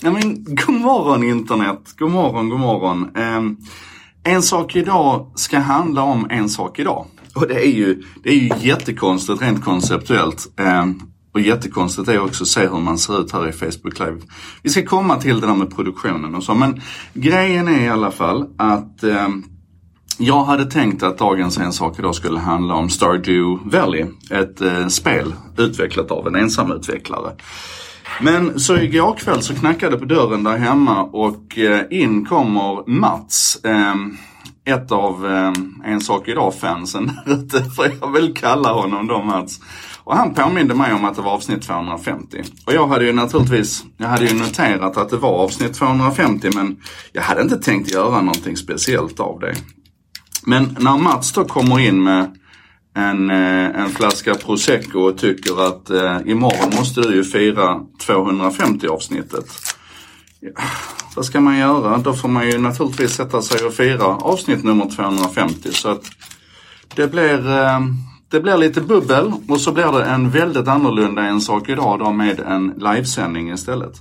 Ja, men, god morgon internet, god morgon, god morgon. Eh, en sak idag ska handla om en sak idag. Och det är ju, det är ju jättekonstigt rent konceptuellt. Eh, och jättekonstigt är också att se hur man ser ut här i Facebook Live. Vi ska komma till det där med produktionen och så men grejen är i alla fall att eh, jag hade tänkt att dagens En sak idag skulle handla om Stardew Valley. Ett eh, spel utvecklat av en ensamutvecklare. Men så igår kväll så knackade på dörren där hemma och eh, in kommer Mats. Ehm, ett av ehm, En sak idag-fansen där ute, får jag väl kalla honom då Mats. Och han påminde mig om att det var avsnitt 250. Och jag hade ju naturligtvis, jag hade ju noterat att det var avsnitt 250 men jag hade inte tänkt göra någonting speciellt av det. Men när Mats då kommer in med en, eh, en flaska prosecco och tycker att eh, imorgon måste du ju fira 250 avsnittet. Ja, vad ska man göra? Då får man ju naturligtvis sätta sig och fira avsnitt nummer 250 så att det blir, eh, det blir lite bubbel och så blir det en väldigt annorlunda en sak idag då med en livesändning istället.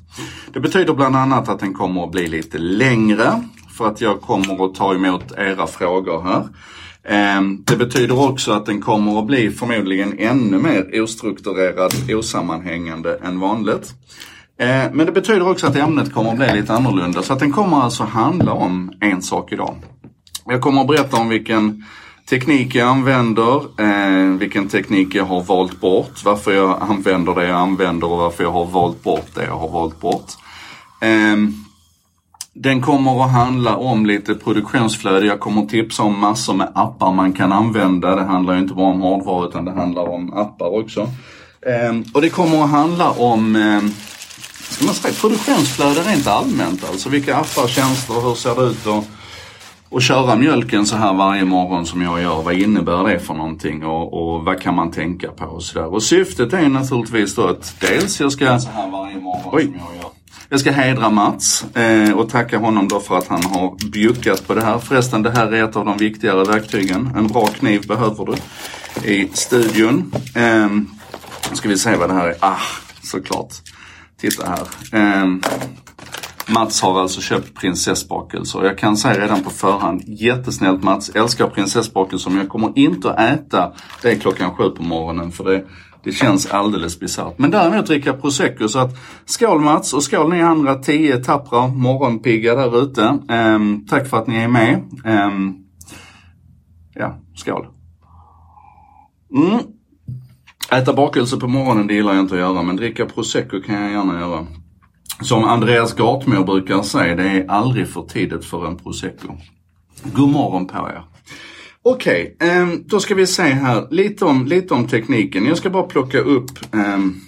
Det betyder bland annat att den kommer att bli lite längre för att jag kommer att ta emot era frågor här. Ehm, det betyder också att den kommer att bli förmodligen ännu mer ostrukturerad, osammanhängande än vanligt. Ehm, men det betyder också att ämnet kommer att bli lite annorlunda. Så att den kommer alltså handla om en sak idag. Jag kommer att berätta om vilken teknik jag använder, ehm, vilken teknik jag har valt bort, varför jag använder det jag använder och varför jag har valt bort det jag har valt bort. Den kommer att handla om lite produktionsflöde. Jag kommer att tipsa om massor med appar man kan använda. Det handlar ju inte bara om hårdvara utan det handlar om appar också. Eh, och det kommer att handla om eh, ska man säga, produktionsflöde rent allmänt. Alltså vilka appar, tjänster, hur ser det ut och, och köra mjölken så här varje morgon som jag gör. Vad innebär det för någonting och, och vad kan man tänka på och sådär. Och syftet är naturligtvis då att dels jag ska... Så här varje morgon Oj. som jag gör. Jag ska hedra Mats eh, och tacka honom då för att han har bjuckat på det här. Förresten, det här är ett av de viktigare verktygen. En bra kniv behöver du i studion. Eh, ska vi se vad det här är. Ah, såklart. Titta här. Eh, Mats har alltså köpt prinsessbakelser. Jag kan säga redan på förhand, jättesnällt Mats, älskar prinsessbakelser men jag kommer inte att äta det klockan sju på morgonen för det det känns alldeles bisarrt. Men däremot dricka prosecco så att skål Mats och skål ni andra tio tappra morgonpigga där ute. Um, tack för att ni är med. Um, ja, skål. Mm. Äta bakelse på morgonen det gillar jag inte att göra men dricka prosecco kan jag gärna göra. Som Andreas Gartmo brukar säga, det är aldrig för tidigt för en prosecco. God morgon på er. Okej, okay, um, då ska vi se här lite om, lite om tekniken. Jag ska bara plocka upp um,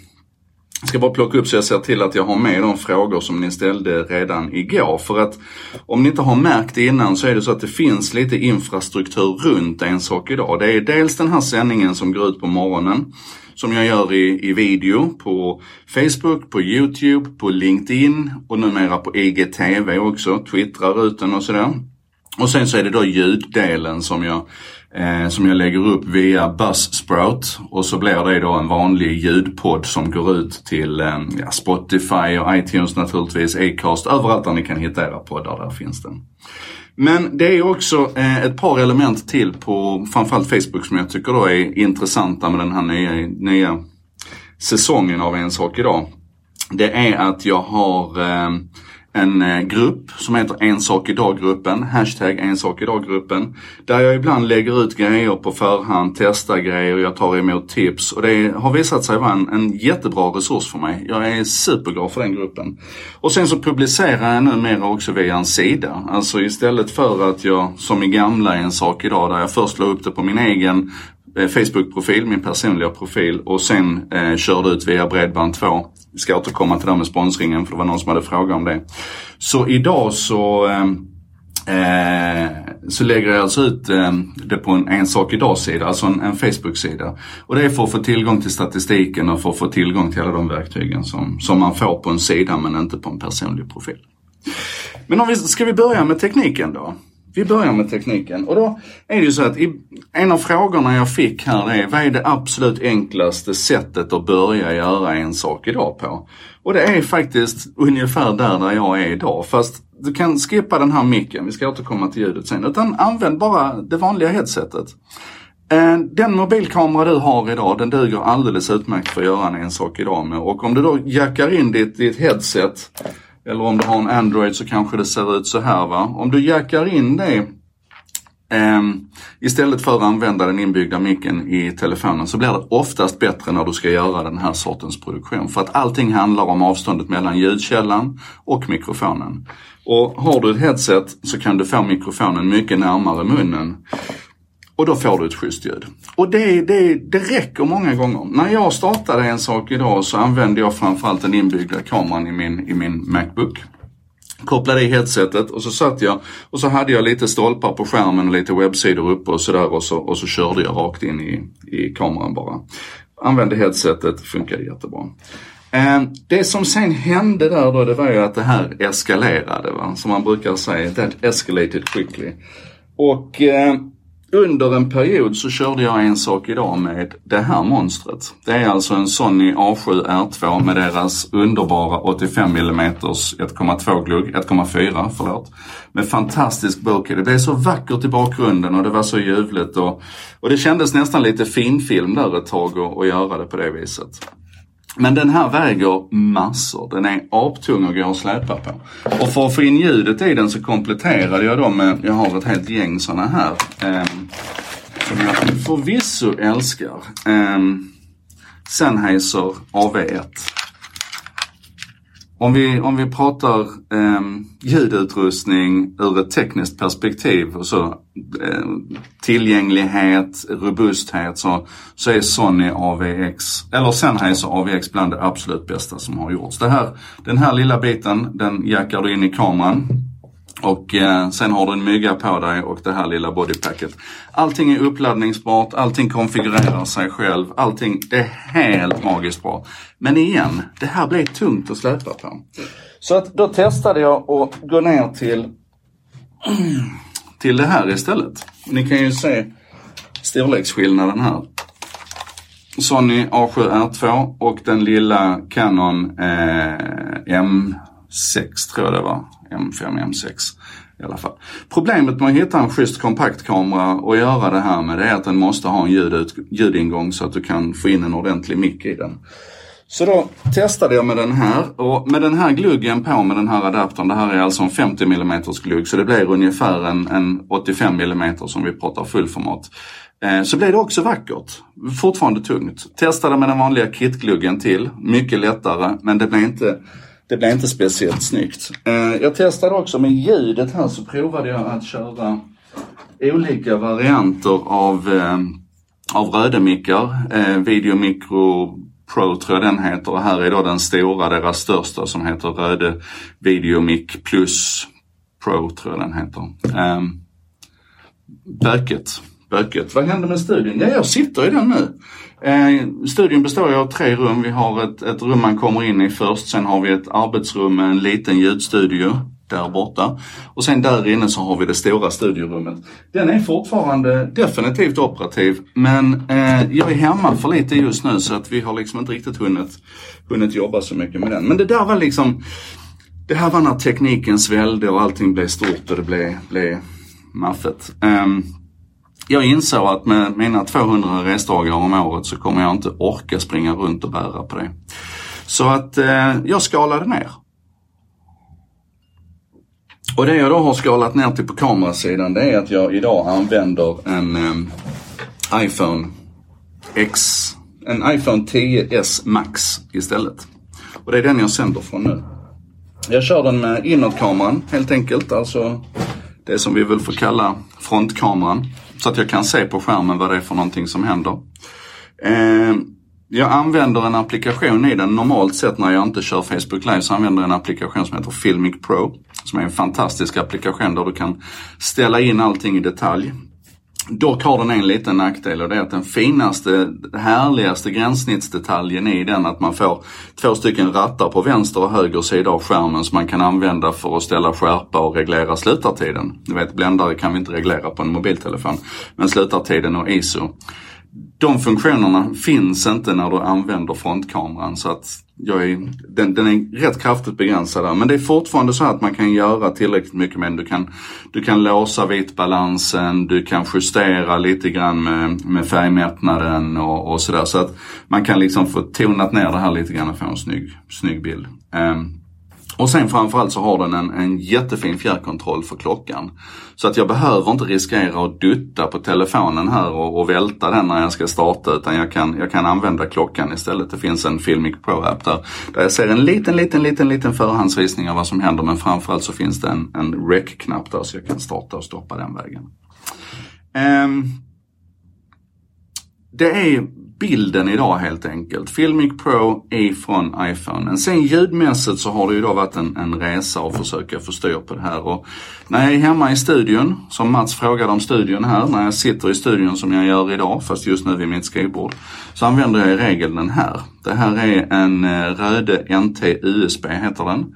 jag ska bara plocka upp så jag ser till att jag har med de frågor som ni ställde redan igår. För att om ni inte har märkt det innan så är det så att det finns lite infrastruktur runt en sak idag. Det är dels den här sändningen som går ut på morgonen. Som jag gör i, i video på Facebook, på Youtube, på LinkedIn och numera på IGTV också. Twittrar ut den och sådär. Och sen så är det då ljuddelen som jag, eh, som jag lägger upp via Buzzsprout och så blir det då en vanlig ljudpodd som går ut till eh, ja, Spotify och iTunes naturligtvis, Acast, överallt där ni kan hitta era poddar, där finns den. Men det är också eh, ett par element till på framförallt Facebook som jag tycker då är intressanta med den här nya, nya säsongen av En sak idag. Det är att jag har eh, en eh, grupp som heter En sak idag-gruppen, hashtag En sak idag-gruppen. Där jag ibland lägger ut grejer på förhand, testar grejer, jag tar emot tips och det har visat sig vara en, en jättebra resurs för mig. Jag är superglad för den gruppen. Och sen så publicerar jag numera också via en sida. Alltså istället för att jag, som i gamla En sak idag, där jag först la upp det på min egen eh, Facebook-profil, min personliga profil och sen eh, körde ut via Bredband2 vi ska återkomma till det med sponsringen för det var någon som hade frågat om det. Så idag så ehm, Eh, så lägger jag alltså ut eh, det på en En sak idag-sida, alltså en, en Facebook-sida. Och det är för att få tillgång till statistiken och för att få tillgång till alla de verktygen som, som man får på en sida men inte på en personlig profil. Men om vi, ska vi börja med tekniken då? Vi börjar med tekniken. Och då är det ju så att i, en av frågorna jag fick här är, vad är det absolut enklaste sättet att börja göra en sak idag på? Och det är faktiskt ungefär där, där jag är idag. Fast du kan skippa den här micken, vi ska återkomma till ljudet sen. Utan använd bara det vanliga headsetet. Eh, den mobilkamera du har idag den duger alldeles utmärkt för att göra en sak idag med. Och om du då jackar in ditt, ditt headset eller om du har en Android så kanske det ser ut så här va. Om du jackar in det eh, istället för att använda den inbyggda micken i telefonen så blir det oftast bättre när du ska göra den här sortens produktion. För att allting handlar om avståndet mellan ljudkällan och mikrofonen. Och har du ett headset så kan du få mikrofonen mycket närmare munnen. Och då får du ett schysst ljud. Och det, det, det räcker många gånger. När jag startade en sak idag så använde jag framförallt den inbyggda kameran i min, i min Macbook. Kopplade i headsetet och så satt jag och så hade jag lite stolpar på skärmen och lite webbsidor uppe och sådär och så, och så körde jag rakt in i, i kameran bara. Använde headsetet, funkade jättebra. Eh, det som sen hände där då det var ju att det här eskalerade va, som man brukar säga, that escalated quickly. Och eh, under en period så körde jag en sak idag med det här monstret. Det är alltså en Sony A7 R2 med deras underbara 85 mm 1,2 glugg, 1,4 förlåt. Med fantastisk bokeh. Det blev så vackert i bakgrunden och det var så ljuvligt och, och det kändes nästan lite finfilm där ett tag att göra det på det viset. Men den här väger massor. Den är aptung och går att släpa på. Och för att få in ljudet i den så kompletterade jag dem med, jag har ett helt gäng sådana här. Eh, som jag förvisso älskar. Eh, Sennheiser AV1. Om vi, om vi pratar eh, ljudutrustning ur ett tekniskt perspektiv och så eh, tillgänglighet, robusthet så, så är Sony AVX, eller Sennheiser AVX bland det absolut bästa som har gjorts. Det här, den här lilla biten den jackar du in i kameran och eh, sen har du en mygga på dig och det här lilla bodypacket. Allting är uppladdningsbart, allting konfigurerar sig själv, allting det är helt magiskt bra. Men igen, det här blev tungt att släpa på. Så att då testade jag att gå ner till, till det här istället. Ni kan ju se storleksskillnaden här. Sony A7 R2 och den lilla Canon eh, M6 tror jag det var. M5, M6 i alla fall. Problemet med att hitta en schysst kompaktkamera och göra det här med det är att den måste ha en ljudut, ljudingång så att du kan få in en ordentlig mick i den. Så då testade jag med den här och med den här gluggen på med den här adaptern, det här är alltså en 50 mm glugg så det blir ungefär en, en 85 mm som vi pratar fullformat. Eh, så blev det också vackert. Fortfarande tungt. Testade med den vanliga kitgluggen till, mycket lättare men det blev inte det blev inte speciellt snyggt. Eh, jag testade också med ljudet här så provade jag att köra olika varianter av, eh, av rödemickar. Eh, Videomicro Pro tror jag den heter och här är då den stora, deras största som heter Röde Videomic Plus Pro tror jag den heter. Eh, böket. Böket. Vad hände med studien? Ja, jag sitter i den nu. Eh, studion består ju av tre rum. Vi har ett, ett rum man kommer in i först. Sen har vi ett arbetsrum med en liten ljudstudio där borta. Och sen där inne så har vi det stora studiorummet. Den är fortfarande definitivt operativ men eh, jag är hemma för lite just nu så att vi har liksom inte riktigt hunnit, hunnit jobba så mycket med den. Men det där var liksom, det här var när tekniken svällde och allting blev stort och det blev, blev maffet. Um, jag insåg att med mina 200 resdagar om året så kommer jag inte orka springa runt och bära på det. Så att eh, jag skalade ner. Och det jag då har skalat ner till på kamerasidan det är att jag idag använder en eh, iPhone X, en iPhone 10s Max istället. Och det är den jag sänder från nu. Jag kör den med inåtkameran helt enkelt, alltså det som vi väl får kalla frontkameran. Så att jag kan se på skärmen vad det är för någonting som händer. Eh, jag använder en applikation i den. Normalt sett när jag inte kör Facebook Live så använder jag en applikation som heter Filmic Pro. Som är en fantastisk applikation där du kan ställa in allting i detalj. Dock har den en liten nackdel och det är att den finaste, härligaste gränssnittsdetaljen i den att man får två stycken rattar på vänster och höger sida av skärmen som man kan använda för att ställa skärpa och reglera slutartiden. Du vet, bländare kan vi inte reglera på en mobiltelefon. Men slutartiden och ISO. De funktionerna finns inte när du använder frontkameran så att jag är, den, den är rätt kraftigt begränsad där. Men det är fortfarande så att man kan göra tillräckligt mycket med den. Du kan, du kan låsa vitbalansen, du kan justera lite grann med, med färgmättnaden och, och sådär. Så att man kan liksom få tonat ner det här lite grann och få en snygg, snygg bild. Um, och sen framförallt så har den en, en jättefin fjärrkontroll för klockan. Så att jag behöver inte riskera att dutta på telefonen här och, och välta den när jag ska starta utan jag kan, jag kan använda klockan istället. Det finns en Filmic Pro-app där, där jag ser en liten, liten, liten, liten förhandsvisning av vad som händer men framförallt så finns det en, en rec-knapp där så jag kan starta och stoppa den vägen. Um, det är bilden idag helt enkelt. Filmic Pro är från iPhone. Sen ljudmässigt så har det ju då varit en, en resa att försöka få styr på det här. Och när jag är hemma i studion, som Mats frågade om studion här, när jag sitter i studion som jag gör idag, fast just nu vid mitt skrivbord, så använder jag i regel den här. Det här är en eh, Röde NT USB heter den.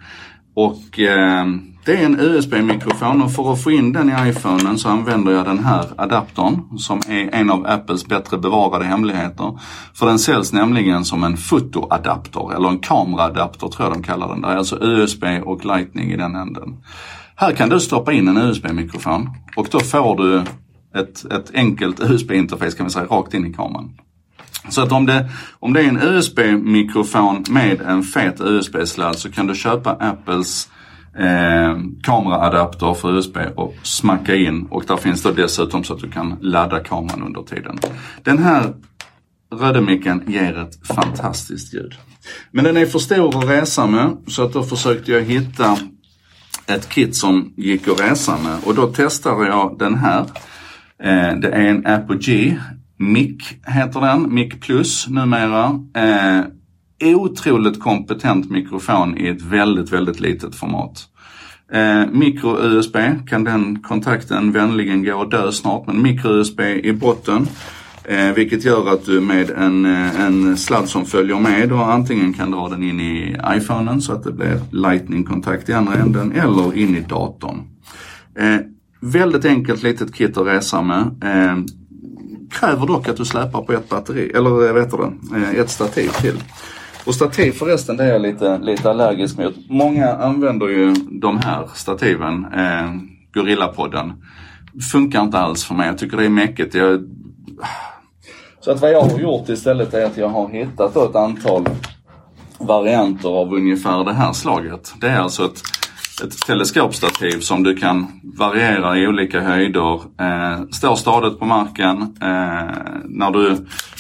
Och eh, det är en USB-mikrofon och för att få in den i iPhonen så använder jag den här adaptern som är en av Apples bättre bevarade hemligheter. För den säljs nämligen som en fotoadapter eller en kameraadapter tror jag de kallar den. Det är alltså USB och Lightning i den änden. Här kan du stoppa in en USB-mikrofon och då får du ett, ett enkelt USB-interface kan vi säga rakt in i kameran. Så att om det, om det är en USB-mikrofon med en fet USB-sladd så kan du köpa Apples eh, kameraadapter för USB och smacka in och där finns det dessutom så att du kan ladda kameran under tiden. Den här röda micken ger ett fantastiskt ljud. Men den är för stor att resa med så att då försökte jag hitta ett kit som gick att resa med och då testade jag den här. Eh, det är en Apogee Mic heter den, Mic Plus numera. Eh, otroligt kompetent mikrofon i ett väldigt, väldigt litet format. Eh, Micro-USB kan den kontakten vänligen gå och dö snart, men micro-USB i botten. Eh, vilket gör att du med en, eh, en sladd som följer med och antingen kan dra den in i iPhonen så att det blir lightning-kontakt i andra änden eller in i datorn. Eh, väldigt enkelt litet kit att resa med. Eh, kräver dock att du släpar på ett batteri, eller eh, vet du det, eh, ett stativ till. Och stativ förresten, det är jag lite, lite allergisk mot. Många använder ju de här stativen, eh, Gorillapodden. Funkar inte alls för mig. Jag tycker det är mäckigt. Jag... Så att vad jag har gjort istället är att jag har hittat ett antal varianter av ungefär det här slaget. Det är alltså ett ett teleskopstativ som du kan variera i olika höjder. Eh, står stadigt på marken. Eh, när du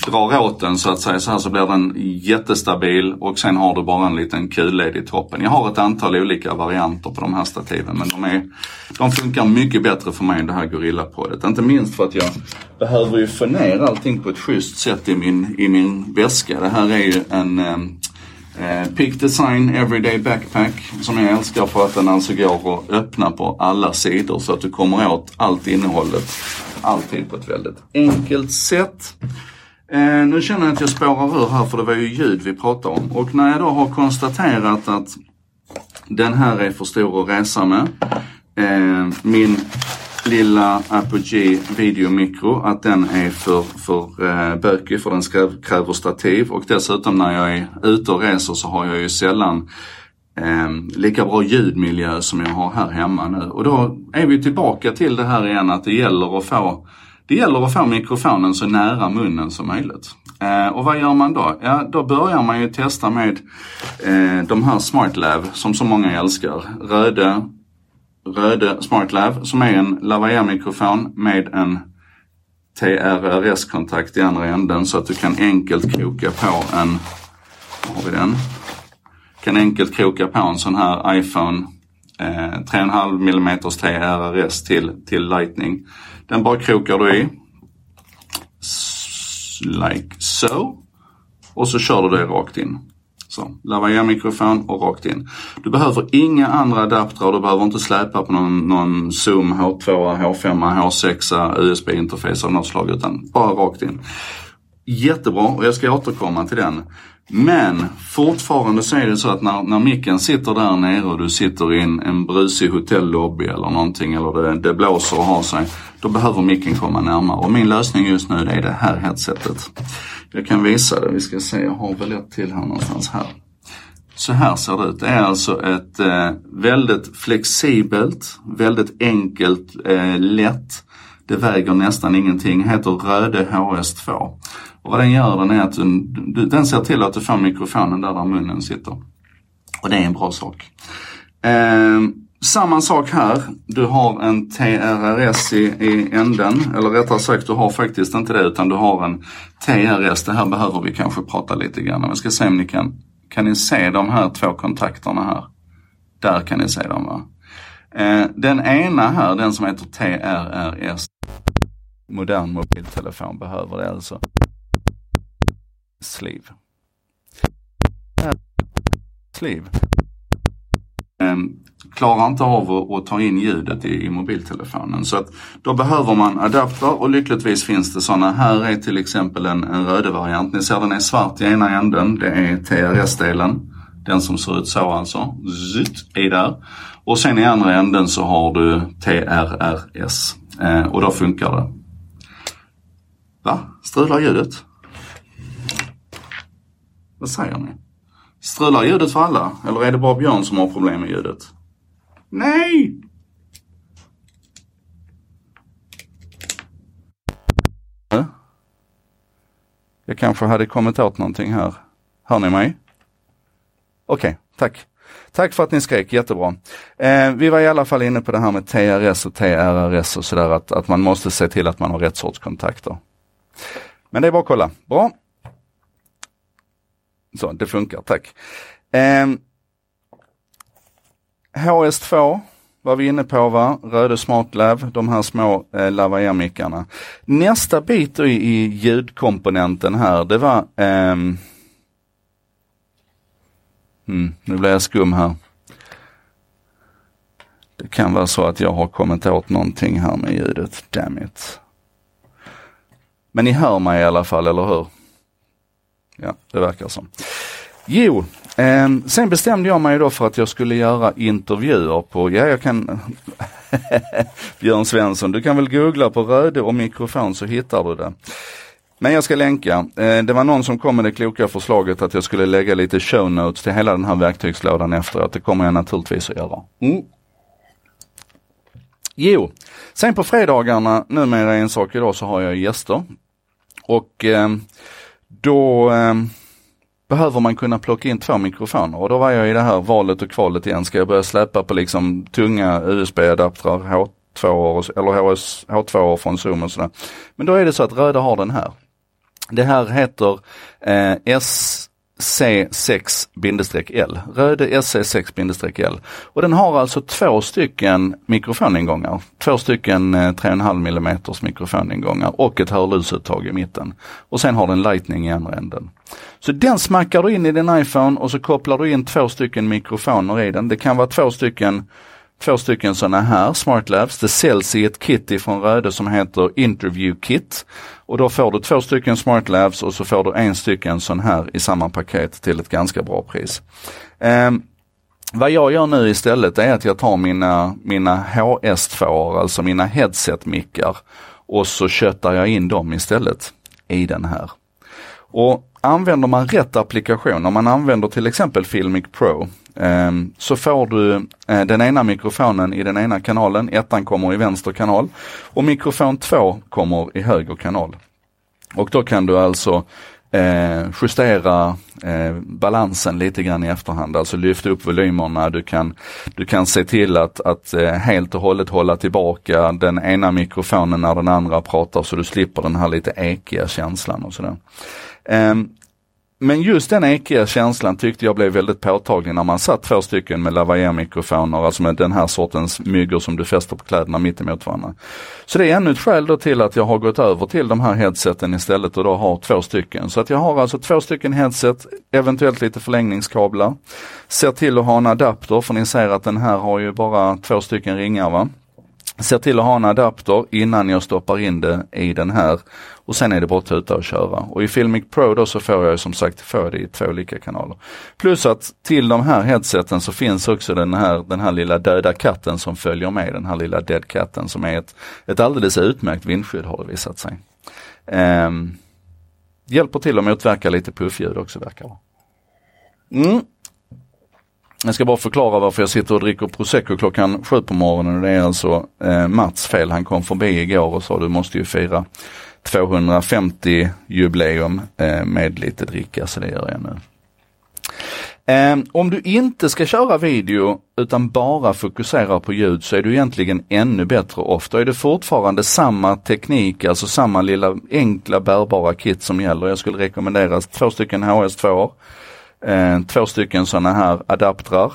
drar åt den så att säga så här så blir den jättestabil och sen har du bara en liten kulled i toppen. Jag har ett antal olika varianter på de här stativen men de, är, de funkar mycket bättre för mig än det här Gorillapoddet. Inte minst för att jag behöver ju få ner allting på ett schysst sätt i min, i min väska. Det här är ju en eh, Eh, Peak Design Everyday Backpack som jag älskar för att den alltså går att öppna på alla sidor så att du kommer åt allt innehållet alltid på ett väldigt enkelt sätt. Eh, nu känner jag att jag spårar ur här för det var ju ljud vi pratade om och när jag då har konstaterat att den här är för stor att resa med. Eh, min lilla Apogee Videomikro att den är för, för eh, bökig för den skräv, kräver stativ och dessutom när jag är ute och reser så har jag ju sällan eh, lika bra ljudmiljö som jag har här hemma nu. Och då är vi tillbaka till det här igen att det gäller att få det gäller att få mikrofonen så nära munnen som möjligt. Eh, och vad gör man då? Ja, då börjar man ju testa med eh, de här SmartLav som så många älskar. Röde, Röde SmartLav som är en lavalier-mikrofon med en TRRS-kontakt i andra änden så att du kan enkelt kroka på en, har vi den? Kan enkelt kroka på en sån här iPhone eh, 3,5 mm TRRS till, till Lightning. Den bara krokar du i. Like so. Och så kör du det rakt in. Så, lavalier-mikrofon och rakt in. Du behöver inga andra adaptrar, du behöver inte släpa på någon, någon Zoom H2, H5, H6, USB-interface av något slag utan bara rakt in. Jättebra och jag ska återkomma till den. Men fortfarande så är det så att när, när micken sitter där nere och du sitter i en, en brusig hotellobby eller någonting eller det, det blåser och har sig. Då behöver micken komma närmare och min lösning just nu det är det här headsetet. Jag kan visa det, vi ska se, jag har väl ett till här någonstans här. Så här ser det ut. Det är alltså ett eh, väldigt flexibelt, väldigt enkelt, eh, lätt. Det väger nästan ingenting, heter Röde HS2. Och vad den gör den är att den, den ser till att du får mikrofonen där, där munnen sitter. Och det är en bra sak. Eh, samma sak här. Du har en TRRS i, i änden. Eller rättare sagt, du har faktiskt inte det utan du har en TRS. Det här behöver vi kanske prata lite grann om. Jag ska se om ni kan, kan ni se de här två kontakterna här? Där kan ni se dem va? Eh, den ena här, den som heter TRRS. Modern mobiltelefon behöver det alltså. Sleeve. Eh, sleeve. Eh, Klarar inte av att, ta in ljudet i, i, mobiltelefonen. Så att då behöver man adapter och lyckligtvis finns det sådana. Här är till exempel en, en röd variant. Ni ser den är svart i ena änden. Det är TRS-delen. Den som ser ut så alltså. Zytt är där. Och sen i andra änden så har du TRRS. Eh, och då funkar det. Va? Strular ljudet? Vad säger ni? Strular ljudet för alla? Eller är det bara Björn som har problem med ljudet? Nej! Jag kanske hade kommit åt någonting här. Hör ni mig? Okej, okay, tack. Tack för att ni skrek, jättebra. Eh, vi var i alla fall inne på det här med TRS och TRRS och sådär, att, att man måste se till att man har rätt sorts kontakter. Men det är bara att kolla. Bra. Så, det funkar, tack. Eh, HS2 var vi inne på va, Röde SmartLav, de här små eh, lavalier-mickarna. Nästa bit i, i ljudkomponenten här, det var Ehm... mm, nu blir jag skum här. Det kan vara så att jag har kommit åt någonting här med ljudet, damn it. Men ni hör mig i alla fall, eller hur? Ja, det verkar som. Jo, eh, sen bestämde jag mig då för att jag skulle göra intervjuer på, ja jag kan Björn Svensson, du kan väl googla på Röde och mikrofon så hittar du det. Men jag ska länka. Ehm, det var någon som kom med det kloka förslaget att jag skulle lägga lite show notes till hela den här verktygslådan efteråt. Det kommer jag naturligtvis att göra. Mm. Jo, sen på fredagarna, numera en sak idag, så har jag gäster. Och ehm, då ehm, behöver man kunna plocka in två mikrofoner och då var jag i det här valet och kvalet igen. Ska jag börja släppa på liksom tunga USB-adaptrar, H2 eller HS, H2 från Zoom och sådär. Men då är det så att Röda har den här. Det här heter eh, S C6-L, Röde SC6-L. Och den har alltså två stycken mikrofoningångar, två stycken eh, 3,5 mm mikrofoningångar och ett hörlursuttag i mitten. Och sen har den lightning i andra änden. Så den smackar du in i din iPhone och så kopplar du in två stycken mikrofoner i den. Det kan vara två stycken två stycken sådana här SmartLabs. Det säljs i ett kit ifrån Röde som heter Interview Kit. Och då får du två stycken SmartLabs och så får du en stycken sån här i samma paket till ett ganska bra pris. Um, vad jag gör nu istället är att jag tar mina, mina HS2, alltså mina headset-mickar och så köttar jag in dem istället i den här. Och använder man rätt applikation, om man använder till exempel Filmic Pro, eh, så får du eh, den ena mikrofonen i den ena kanalen, ettan kommer i vänster kanal och mikrofon två kommer i höger kanal. Och då kan du alltså eh, justera eh, balansen lite grann i efterhand, alltså lyfta upp volymerna. Du kan, du kan se till att, att eh, helt och hållet hålla tillbaka den ena mikrofonen när den andra pratar så du slipper den här lite ekiga känslan och sådär. Ehm, men just den ekiga känslan tyckte jag blev väldigt påtaglig när man satt två stycken med lavalier-mikrofoner, alltså med den här sortens myggor som du fäster på kläderna mitt emot varandra. Så det är ännu ett skäl då till att jag har gått över till de här headseten istället och då har två stycken. Så att jag har alltså två stycken headset, eventuellt lite förlängningskablar. Ser till att ha en adapter, för ni ser att den här har ju bara två stycken ringar va. Ser till att ha en adapter innan jag stoppar in det i den här och sen är det bara att tuta och köra. Och i Filmic Pro då så får jag som sagt får det i två olika kanaler. Plus att till de här headseten så finns också den här, den här lilla döda katten som följer med, den här lilla dead katten som är ett, ett alldeles utmärkt vindskydd har det visat sig. Um, hjälper till att motverka lite puffljud också verkar det mm. Jag ska bara förklara varför jag sitter och dricker prosecco klockan sju på morgonen. Det är alltså eh, Mats fel. Han kom förbi igår och sa du måste ju fira 250 jubileum eh, med lite dricka, så det gör jag nu. Eh, om du inte ska köra video utan bara fokuserar på ljud så är du egentligen ännu bättre ofta. Är det fortfarande samma teknik, alltså samma lilla enkla bärbara kit som gäller. Jag skulle rekommendera två stycken HS2, eh, två stycken sådana här adaptrar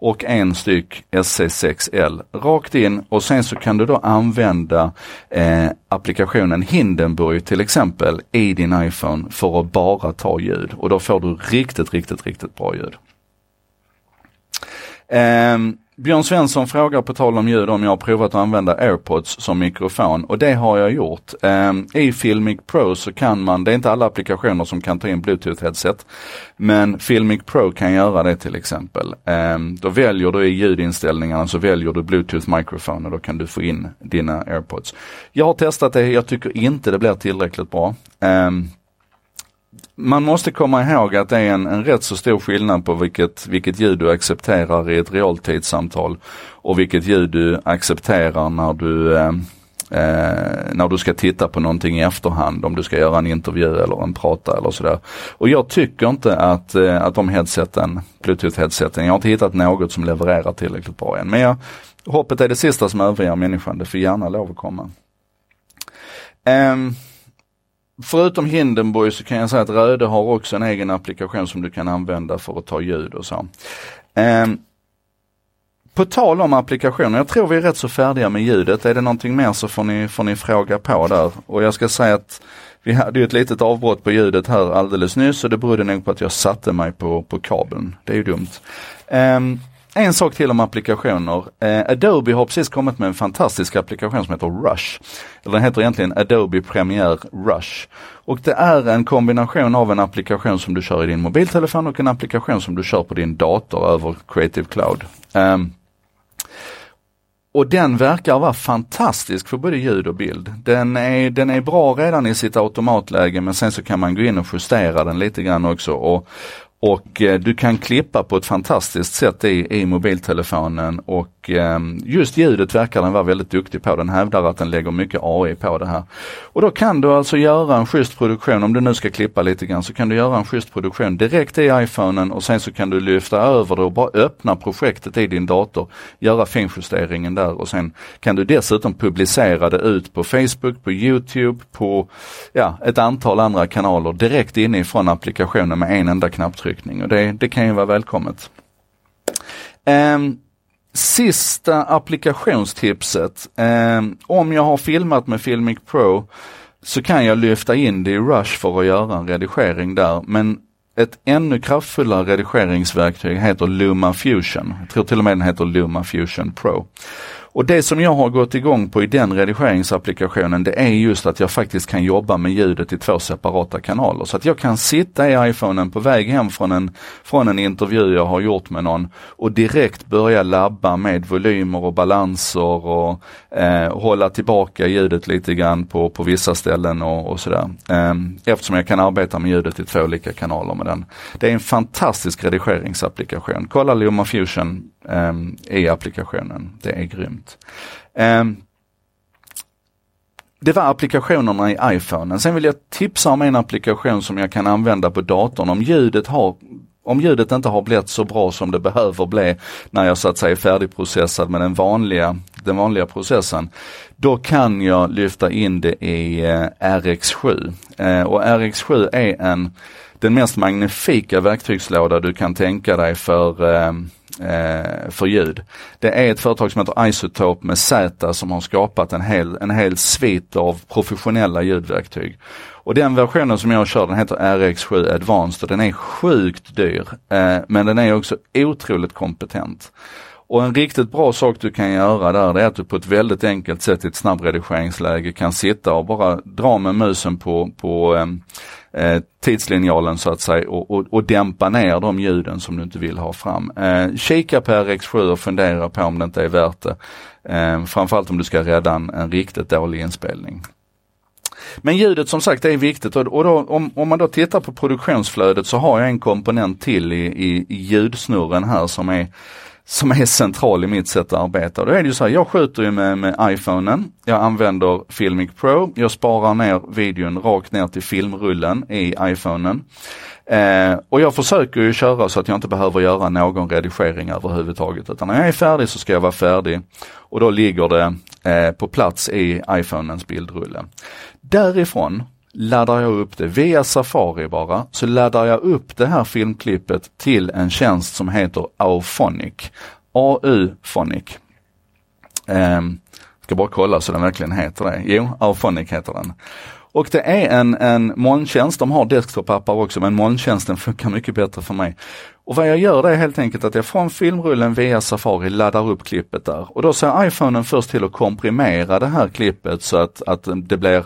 och en styck SC6L rakt in och sen så kan du då använda eh, applikationen Hindenburg till exempel i din iPhone för att bara ta ljud och då får du riktigt, riktigt, riktigt bra ljud. Eh, Björn Svensson frågar på tal om ljud om jag har provat att använda airpods som mikrofon och det har jag gjort. Ehm, I Filmic Pro så kan man, det är inte alla applikationer som kan ta in bluetooth headset, men Filmic Pro kan göra det till exempel. Ehm, då väljer du i ljudinställningarna så väljer du bluetooth microphone och då kan du få in dina airpods. Jag har testat det, jag tycker inte det blir tillräckligt bra. Ehm, man måste komma ihåg att det är en, en rätt så stor skillnad på vilket, vilket ljud du accepterar i ett realtidssamtal och vilket ljud du accepterar när du eh, eh, när du ska titta på någonting i efterhand, om du ska göra en intervju eller en prata eller sådär. Och jag tycker inte att, eh, att de headseten, bluetooth-headseten, jag har inte hittat något som levererar tillräckligt bra än. Men jag, hoppet är det sista som överger människan, det får gärna lov att komma. Eh, Förutom Hindenburg så kan jag säga att Röde har också en egen applikation som du kan använda för att ta ljud och så. Eh, på tal om applikationer, jag tror vi är rätt så färdiga med ljudet. Är det någonting mer så får ni, får ni fråga på där. Och jag ska säga att vi hade ju ett litet avbrott på ljudet här alldeles nyss och det berodde nog på att jag satte mig på, på kabeln. Det är ju dumt. Um, en sak till om applikationer. Eh, Adobe har precis kommit med en fantastisk applikation som heter Rush. Eller den heter egentligen Adobe Premiere Rush. Och det är en kombination av en applikation som du kör i din mobiltelefon och en applikation som du kör på din dator över Creative Cloud. Eh, och den verkar vara fantastisk för både ljud och bild. Den är, den är bra redan i sitt automatläge men sen så kan man gå in och justera den lite grann också. Och, och eh, du kan klippa på ett fantastiskt sätt i, i mobiltelefonen och eh, just ljudet verkar den vara väldigt duktig på. Den hävdar att den lägger mycket AI på det här. Och då kan du alltså göra en schysst produktion, om du nu ska klippa lite grann, så kan du göra en schysst produktion direkt i iPhonen och sen så kan du lyfta över det och bara öppna projektet i din dator, göra finjusteringen där och sen kan du dessutom publicera det ut på Facebook, på Youtube, på ja, ett antal andra kanaler direkt inifrån applikationen med en enda knapptryck påtryckning och det, det kan ju vara välkommet. Um, sista applikationstipset. Um, om jag har filmat med Filmic Pro så kan jag lyfta in det i Rush för att göra en redigering där. Men ett ännu kraftfullare redigeringsverktyg heter Luma Fusion. Jag tror till och med den heter Luma Fusion Pro. Och det som jag har gått igång på i den redigeringsapplikationen det är just att jag faktiskt kan jobba med ljudet i två separata kanaler. Så att jag kan sitta i iPhonen på väg hem från en, från en intervju jag har gjort med någon och direkt börja labba med volymer och balanser och eh, hålla tillbaka ljudet lite grann på, på vissa ställen och, och sådär. Eh, eftersom jag kan arbeta med ljudet i två olika kanaler med den. Det är en fantastisk redigeringsapplikation. Kolla Luma Fusion Ehm, um, i applikationen. Det är grymt. Um, det var applikationerna i iPhonen. Sen vill jag tipsa om en applikation som jag kan använda på datorn om ljudet har om ljudet inte har blivit så bra som det behöver bli när jag så att säga är färdigprocessad med den vanliga, den vanliga processen. Då kan jag lyfta in det i eh, RX7. Eh, och RX7 är en den mest magnifika verktygslåda du kan tänka dig för ehm, eh, för ljud. Det är ett företag som heter Isotope med Z som har skapat en hel, en hel svit av professionella ljudverktyg. Och den versionen som jag kör den heter RX7 Advanced och den är sjukt dyr. Eh, men den är också otroligt kompetent. Och en riktigt bra sak du kan göra där det är att du på ett väldigt enkelt sätt i ett snabbredigeringsläge kan sitta och bara dra med musen på, på ehm, eh, tidslinjalen så att säga och, och, och, dämpa ner de ljuden som du inte vill ha fram. Eh, kika på RX7 och fundera på om det inte är värt det. Eh, framförallt om du ska rädda en, en riktigt dålig inspelning. Men ljudet som sagt är viktigt och, och då, om, om, man då tittar på produktionsflödet så har jag en komponent till i, i, i ljudsnurren här som är som är central i mitt sätt att arbeta. Då är det ju så här, jag skjuter ju med, med iPhonen, jag använder Filmic Pro, jag sparar ner videon rakt ner till filmrullen i iPhonen. Eh, och jag försöker ju köra så att jag inte behöver göra någon redigering överhuvudtaget. Utan när jag är färdig så ska jag vara färdig. Och då ligger det eh, på plats i iPhonens bildrulle. Därifrån laddar jag upp det via Safari bara, så laddar jag upp det här filmklippet till en tjänst som heter Auphonic. AU-phonic. Um, ehm, ska bara kolla så den verkligen heter det. Jo, Auphonic heter den. Och det är en, en molntjänst, de har desktop-appar också men molntjänsten funkar mycket bättre för mig. Och vad jag gör det är helt enkelt att jag från filmrullen via Safari laddar upp klippet där. Och då ser iPhonen först till att komprimera det här klippet så att, att det blir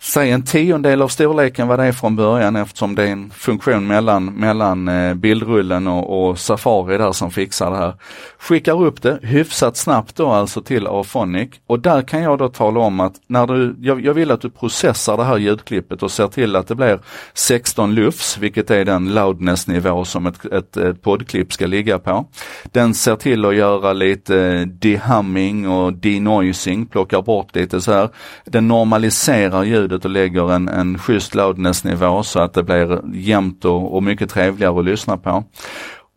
säg en tiondel av storleken vad det är från början eftersom det är en funktion mellan, mellan eh, bildrullen och, och, Safari där som fixar det här. Skickar upp det hyfsat snabbt då alltså till Afonic och där kan jag då tala om att när du, jag, jag vill att du processar det här ljudklippet och ser till att det blir 16 lufs, vilket är den loudness nivå som ett, ett, ett poddklipp ska ligga på. Den ser till att göra lite eh, dehumming och denoising, plockar bort lite så här. Den normaliserar ljudet och lägger en, en schysst loudness-nivå så att det blir jämnt och, och mycket trevligare att lyssna på.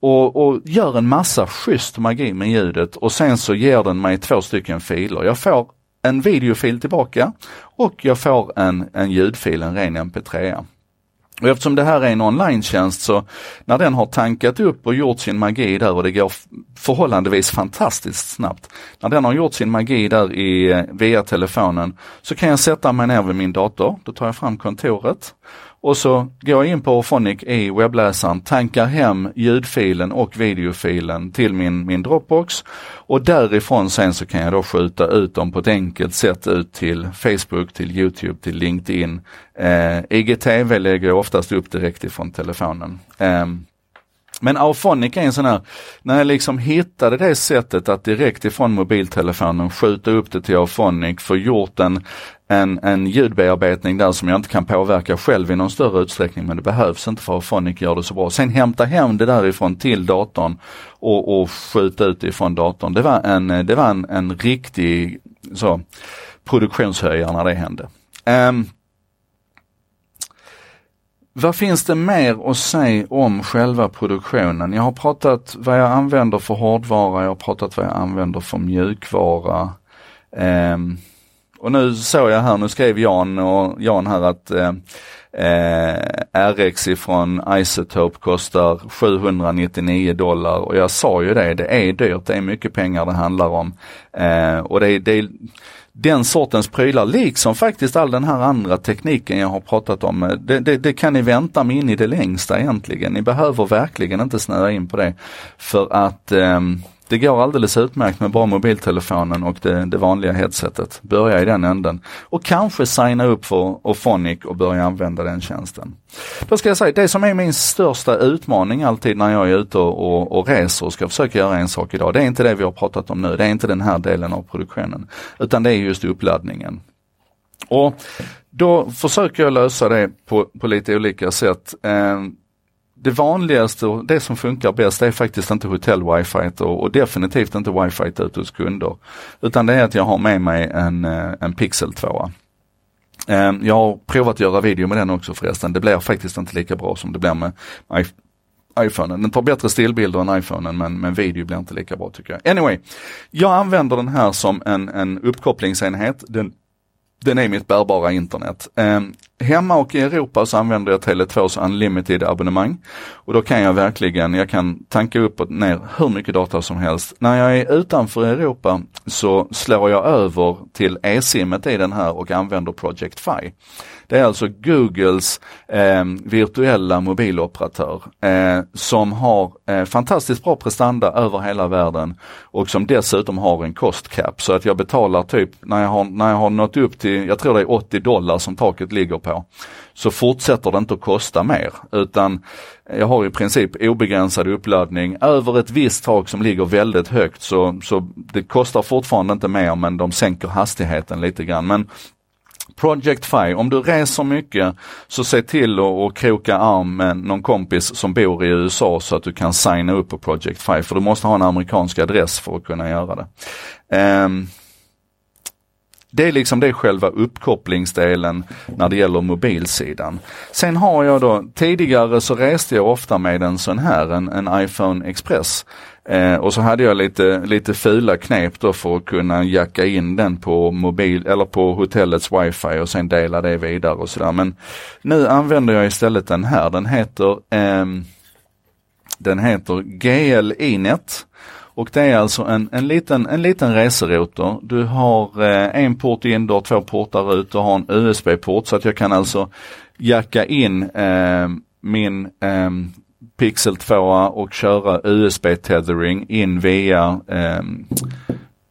Och, och, gör en massa schysst magi med ljudet och sen så ger den mig två stycken filer. Jag får en videofil tillbaka och jag får en, en ljudfil, en ren mp3. Och eftersom det här är en online-tjänst så när den har tankat upp och gjort sin magi där och det går förhållandevis fantastiskt snabbt. När den har gjort sin magi där i, eh, via telefonen så kan jag sätta mig ner vid min dator, då tar jag fram kontoret och så går jag in på Phonic i webbläsaren, tankar hem ljudfilen och videofilen till min, min Dropbox och därifrån sen så kan jag då skjuta ut dem på ett enkelt sätt ut till Facebook, till Youtube, till LinkedIn. Eh, IGTV lägger jag oftast upp direkt ifrån telefonen. Eh, men Auphonic är en sån här, när jag liksom hittade det sättet att direkt ifrån mobiltelefonen skjuta upp det till Auphonic, få gjort en, en, en ljudbearbetning där som jag inte kan påverka själv i någon större utsträckning men det behövs inte för Auphonic gör det så bra. Sen hämta hem det därifrån till datorn och, och skjuta ut ifrån datorn. Det var en, det var en, en riktig så, produktionshöjare när det hände. Um, vad finns det mer att säga om själva produktionen? Jag har pratat vad jag använder för hårdvara, jag har pratat vad jag använder för mjukvara. Um, och nu såg jag här, nu skrev Jan och Jan här att eh, eh RX ifrån Isotope kostar 799 dollar och jag sa ju det, det är dyrt, det är mycket pengar det handlar om. Eh, och det, det den sortens prylar, liksom faktiskt all den här andra tekniken jag har pratat om. Eh, det, det, det, kan ni vänta med in i det längsta egentligen. Ni behöver verkligen inte snöa in på det. För att um, det går alldeles utmärkt med bara mobiltelefonen och det, det, vanliga headsetet. Börja i den änden. Och kanske signa upp för Ophonic och börja använda den tjänsten. Då ska jag säga, det som är min största utmaning alltid när jag är ute och, och, och reser och ska försöka göra en sak idag. Det är inte det vi har pratat om nu, det är inte den här delen av produktionen. Utan det är just uppladdningen. Och då försöker jag lösa det på, på lite olika sätt. Ehm, det vanligaste och det som funkar bäst är faktiskt inte hotell-wifi och, och, definitivt inte wifi ute hos kunder. Utan det är att jag har med mig en, eh, en Pixel 2. Ehm, jag har provat att göra video med den också förresten. Det blir faktiskt inte lika bra som det blir med iPhonen. Den tar bättre stillbilder än iPhonen men, men video blir inte lika bra tycker jag. Anyway, jag använder den här som en, en uppkopplingsenhet. Den den är mitt bärbara internet. Eh, hemma och i Europa så använder jag Tele2s Unlimited abonnemang. Och då kan jag verkligen, jag kan tanka upp och ner hur mycket data som helst. När jag är utanför Europa så slår jag över till e-simmet i den här och använder Project Fi. Det är alltså Googles eh, virtuella mobiloperatör eh, som har eh, fantastiskt bra prestanda över hela världen och som dessutom har en cost cap. Så att jag betalar typ när jag har, när jag har nått upp till, jag tror det är 80 dollar som taket ligger på, så fortsätter det inte att kosta mer. Utan jag har i princip obegränsad uppladdning. Över ett visst tak som ligger väldigt högt så, så det kostar fortfarande inte mer men de sänker hastigheten lite grann. Men Project Fi, om du reser mycket så se till att kroka arm med någon kompis som bor i USA så att du kan signa upp på Project Fi för du måste ha en amerikansk adress för att kunna göra det. Um, det är liksom det själva uppkopplingsdelen när det gäller mobilsidan. Sen har jag då, tidigare så reste jag ofta med en sån här, en, en iPhone Express. Eh, och så hade jag lite, lite fula knep då för att kunna jacka in den på mobil eller på hotellets wifi och sen dela det vidare och sådär. Men nu använder jag istället den här. Den heter, eh, den heter GLI-net. Och det är alltså en, en, liten, en liten reserouter. Du har eh, en port in, du har två portar ut, du har en USB-port så att jag kan alltså jacka in eh, min eh, Pixel 2 och köra USB-tethering in via eh,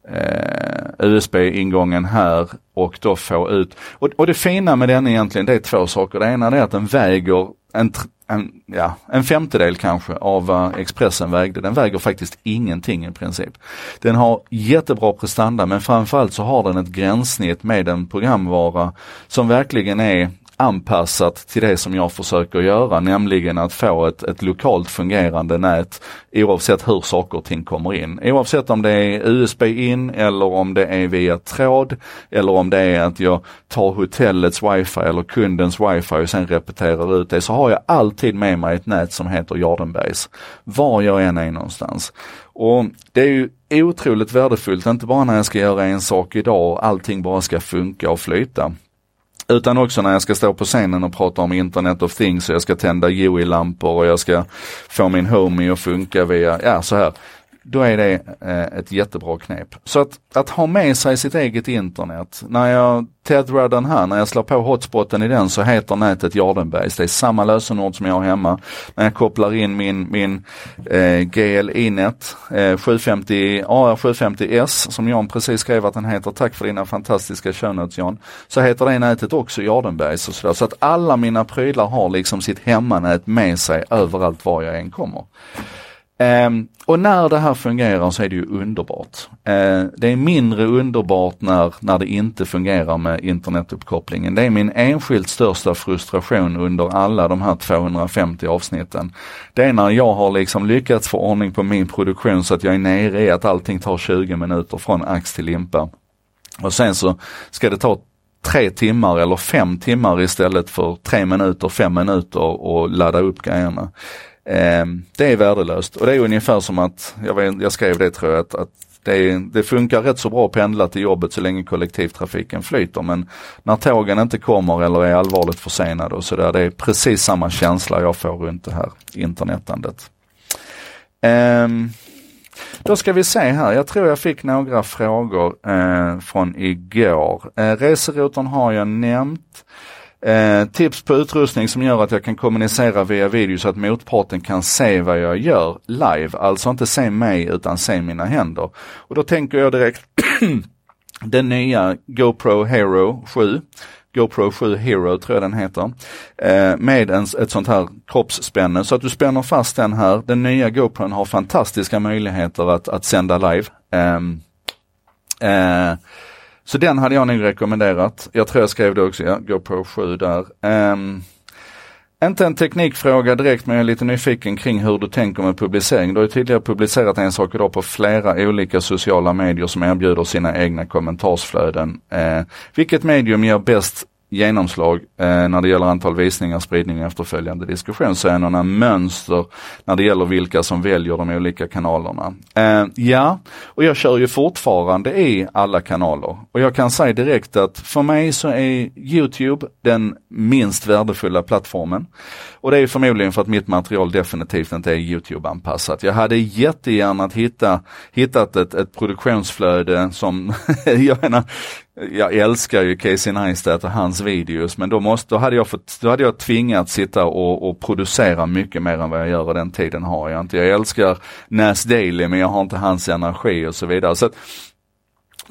eh USB-ingången här och då få ut. Och, och, det fina med den egentligen det är två saker. Det ena är att den väger en, en, ja, en femtedel kanske av vad Expressen vägde. Den väger faktiskt ingenting i princip. Den har jättebra prestanda men framförallt så har den ett gränssnitt med en programvara som verkligen är anpassat till det som jag försöker göra, nämligen att få ett, ett lokalt fungerande nät oavsett hur saker och ting kommer in. Oavsett om det är USB in eller om det är via tråd eller om det är att jag tar hotellets wifi eller kundens wifi och sen repeterar ut det så har jag alltid med mig ett nät som heter Jardenbergs. Var jag än är någonstans. Och det är ju otroligt värdefullt, inte bara när jag ska göra en sak idag och allting bara ska funka och flyta. Utan också när jag ska stå på scenen och prata om internet of things och jag ska tända Joey-lampor och jag ska få min homie att funka via, ja så här då är det eh, ett jättebra knep. Så att, att ha med sig sitt eget internet. När jag tethrar den här, när jag slår på hotspoten i den så heter nätet Jardenbergs. Det är samma lösenord som jag har hemma. När jag kopplar in min, min eh, GLI-net eh, 750 AR750S som Jan precis skrev att den heter. Tack för dina fantastiska shownotes Jan. Så heter det nätet också Jardenbergs och sådär. Så att alla mina prylar har liksom sitt hemmanät med sig överallt var jag än kommer. Um, och när det här fungerar så är det ju underbart. Uh, det är mindre underbart när, när det inte fungerar med internetuppkopplingen. Det är min enskilt största frustration under alla de här 250 avsnitten. Det är när jag har liksom lyckats få ordning på min produktion så att jag är nere i att allting tar 20 minuter från ax till limpa. Och sen så ska det ta tre timmar eller fem timmar istället för tre minuter, fem minuter och ladda upp grejerna. Eh, det är värdelöst och det är ungefär som att, jag, vet, jag skrev det tror jag, att, att det, det, funkar rätt så bra att pendla till jobbet så länge kollektivtrafiken flyter men när tågen inte kommer eller är allvarligt försenade och sådär, det är precis samma känsla jag får runt det här internetandet. Um, då ska vi se här, jag tror jag fick några frågor eh, från igår. Eh, reserotorn har jag nämnt. Eh, tips på utrustning som gör att jag kan kommunicera via video så att motparten kan se vad jag gör live. Alltså inte se mig utan se mina händer. Och då tänker jag direkt den nya GoPro Hero 7. GoPro 7 Hero tror jag den heter. Eh, med en, ett sånt här kroppsspänne så att du spänner fast den här. Den nya GoPron har fantastiska möjligheter att, att sända live. Um, uh, så den hade jag nog rekommenderat. Jag tror jag skrev det också, ja, GoPro 7 där. Um, inte en teknikfråga direkt men jag är lite nyfiken kring hur du tänker med publicering. Du har ju tidigare publicerat en sak idag på flera olika sociala medier som erbjuder sina egna kommentarsflöden. Eh, vilket medium ger bäst genomslag eh, när det gäller antal visningar, spridning och efterföljande diskussion. Så är det några mönster när det gäller vilka som väljer de olika kanalerna. Eh, ja, och jag kör ju fortfarande i alla kanaler. Och jag kan säga direkt att för mig så är Youtube den minst värdefulla plattformen. Och det är förmodligen för att mitt material definitivt inte är Youtube-anpassat. Jag hade jättegärna hitta, hittat ett, ett produktionsflöde som, jag menar, jag älskar ju Casey Neistat och hans videos men då, måste, då, hade, jag fått, då hade jag tvingats sitta och, och, producera mycket mer än vad jag gör och den tiden har jag inte. Jag älskar Nas Daily men jag har inte hans energi och så vidare. Så att,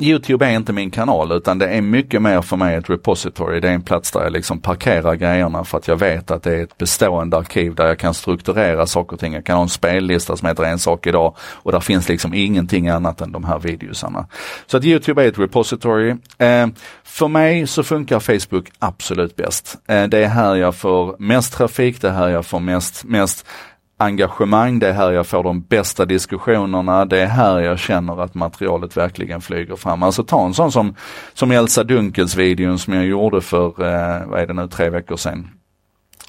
Youtube är inte min kanal utan det är mycket mer för mig ett repository. Det är en plats där jag liksom parkerar grejerna för att jag vet att det är ett bestående arkiv där jag kan strukturera saker och ting. Jag kan ha en spellista som heter en sak idag och där finns liksom ingenting annat än de här videosarna. Så att Youtube är ett repository. Eh, för mig så funkar Facebook absolut bäst. Eh, det är här jag får mest trafik, det är här jag får mest, mest engagemang, det är här jag får de bästa diskussionerna, det är här jag känner att materialet verkligen flyger fram. Alltså ta en sån som, som Elsa Dunkels videon som jag gjorde för, eh, vad är det nu, tre veckor sedan.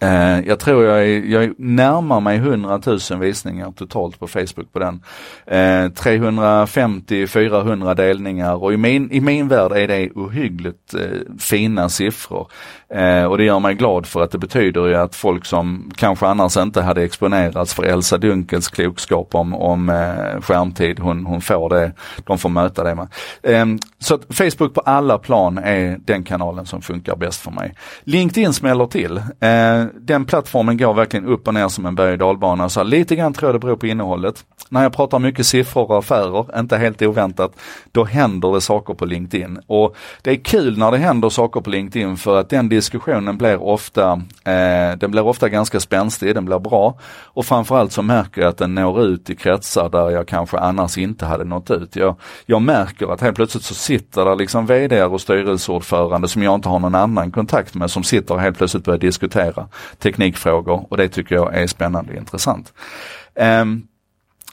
Eh, jag tror jag, är, jag närmar mig 100 000 visningar totalt på Facebook på den. Eh, 350-400 delningar och i min, i min värld är det ohyggligt eh, fina siffror. Eh, och det gör mig glad för att det betyder ju att folk som kanske annars inte hade exponerats för Elsa Dunkels klokskap om, om eh, skärmtid, hon, hon får det, de får möta det med. Ehm, så att Facebook på alla plan är den kanalen som funkar bäst för mig. LinkedIn smäller till. Eh, den plattformen går verkligen upp och ner som en berg och dalbana. Så lite grann tror jag det beror på innehållet. När jag pratar mycket siffror och affärer, inte helt oväntat, då händer det saker på LinkedIn. Och det är kul när det händer saker på LinkedIn för att den diskussionen blir ofta, eh, den blir ofta ganska spänstig, den blir bra. Och framförallt så märker jag att den når ut i kretsar där jag kanske annars inte hade nått ut. Jag, jag märker att helt plötsligt så sitter där liksom vd och styrelseordförande som jag inte har någon annan kontakt med som sitter och helt plötsligt börjar diskutera teknikfrågor och det tycker jag är spännande och intressant. Um,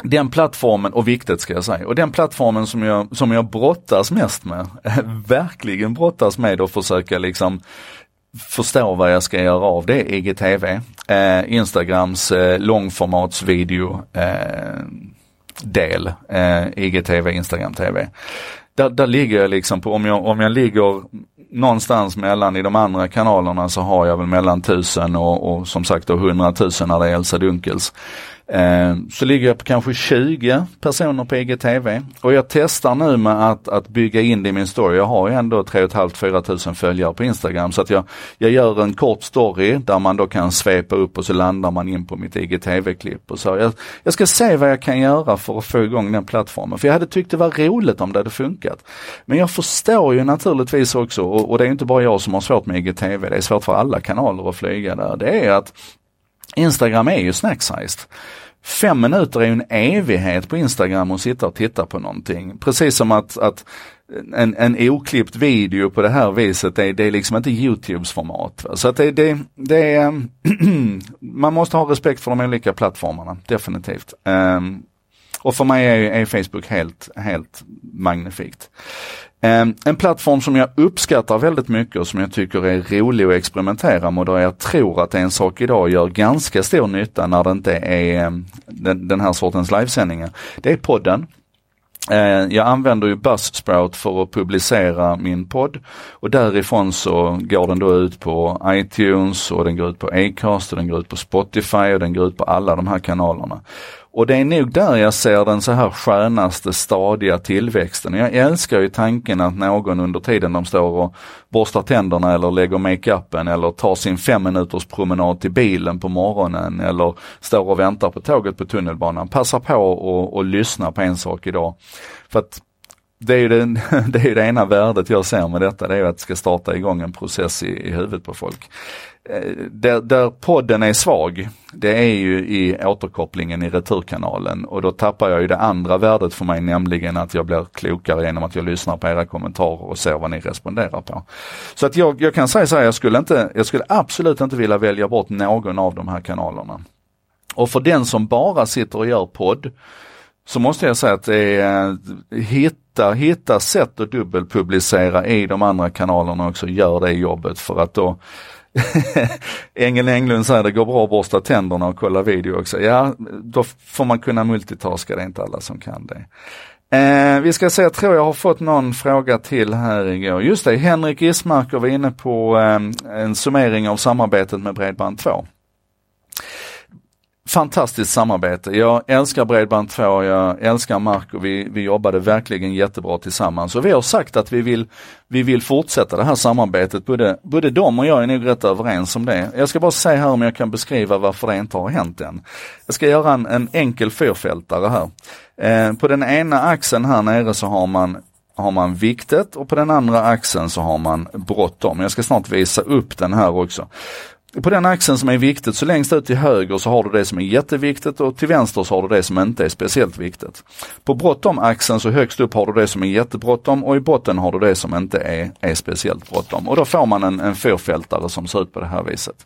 den plattformen, och viktigt ska jag säga, och den plattformen som jag, som jag brottas mest med, verkligen brottas med och försöka liksom förstå vad jag ska göra av, det är IGTV. Eh, Instagrams eh, långformatsvideo eh, del, eh, IGTV, Instagram TV. Där, där ligger jag liksom på, om jag, om jag ligger någonstans mellan i de andra kanalerna så har jag väl mellan 1000 och, och som sagt 100 000 när det är Elsa Dunkels. Ehm, så ligger jag på kanske 20 personer på IGTV och jag testar nu med att, att bygga in det i min story. Jag har ju ändå 3 500 tusen följare på Instagram så att jag, jag gör en kort story där man då kan svepa upp och så landar man in på mitt IGTV-klipp och så. Jag, jag ska se vad jag kan göra för att få igång den plattformen. För jag hade tyckt det var roligt om det hade funkat. Men jag förstår ju naturligtvis också, och, och det är inte bara jag som har svårt med IGTV, det är svårt för alla kanaler att flyga där. Det är att Instagram är ju snacksized. Fem minuter är ju en evighet på Instagram att sitta och titta på någonting. Precis som att, att en, en oklippt video på det här viset, det, det är liksom inte Youtubes format. Så att det, det, det är, man måste ha respekt för de olika plattformarna, definitivt. Um, och för mig är, är Facebook helt, helt magnifikt. Ehm, en plattform som jag uppskattar väldigt mycket och som jag tycker är rolig att experimentera med och där jag tror att en sak idag gör ganska stor nytta när det inte är ehm, den, den här sortens livesändningar. Det är podden. Ehm, jag använder ju Buzzsprout för att publicera min podd och därifrån så går den då ut på iTunes och den går ut på Acast och den går ut på Spotify och den går ut på alla de här kanalerna. Och det är nog där jag ser den så här skönaste stadiga tillväxten. Jag älskar ju tanken att någon under tiden de står och borstar tänderna eller lägger makeupen eller tar sin fem minuters promenad till bilen på morgonen eller står och väntar på tåget på tunnelbanan. Passar på och, och lyssna på en sak idag. För att det är, ju det, det är det ena värdet jag ser med detta, det är att det ska starta igång en process i, i huvudet på folk. Eh, där, där podden är svag, det är ju i återkopplingen i returkanalen och då tappar jag ju det andra värdet för mig, nämligen att jag blir klokare genom att jag lyssnar på era kommentarer och ser vad ni responderar på. Så att jag, jag kan säga så här, jag skulle, inte, jag skulle absolut inte vilja välja bort någon av de här kanalerna. Och för den som bara sitter och gör podd, så måste jag säga att det är, eh, hitta, hitta sätt att dubbelpublicera i de andra kanalerna också, gör det jobbet för att då Engel Englund säger det går bra att borsta tänderna och kolla video också. Ja, då får man kunna multitaska, det är inte alla som kan det. Eh, vi ska se, jag tror jag har fått någon fråga till här igår. Just det, Henrik Ismarker var inne på eh, en summering av samarbetet med Bredband2 fantastiskt samarbete. Jag älskar Bredband2, jag älskar Marco. Vi, vi jobbade verkligen jättebra tillsammans och vi har sagt att vi vill, vi vill fortsätta det här samarbetet. Både, både de och jag är nog rätt överens om det. Jag ska bara säga här om jag kan beskriva varför det inte har hänt än. Jag ska göra en, en enkel fyrfältare här. Eh, på den ena axeln här nere så har man har man viktet och på den andra axeln så har man bråttom. Jag ska snart visa upp den här också. På den axeln som är viktigt, så längst ut till höger så har du det som är jätteviktigt och till vänster så har du det som inte är speciellt viktigt. På bråttom-axeln så högst upp har du det som är jättebråttom och i botten har du det som inte är, är speciellt bråttom. Och då får man en, en fyrfältare som ser ut på det här viset.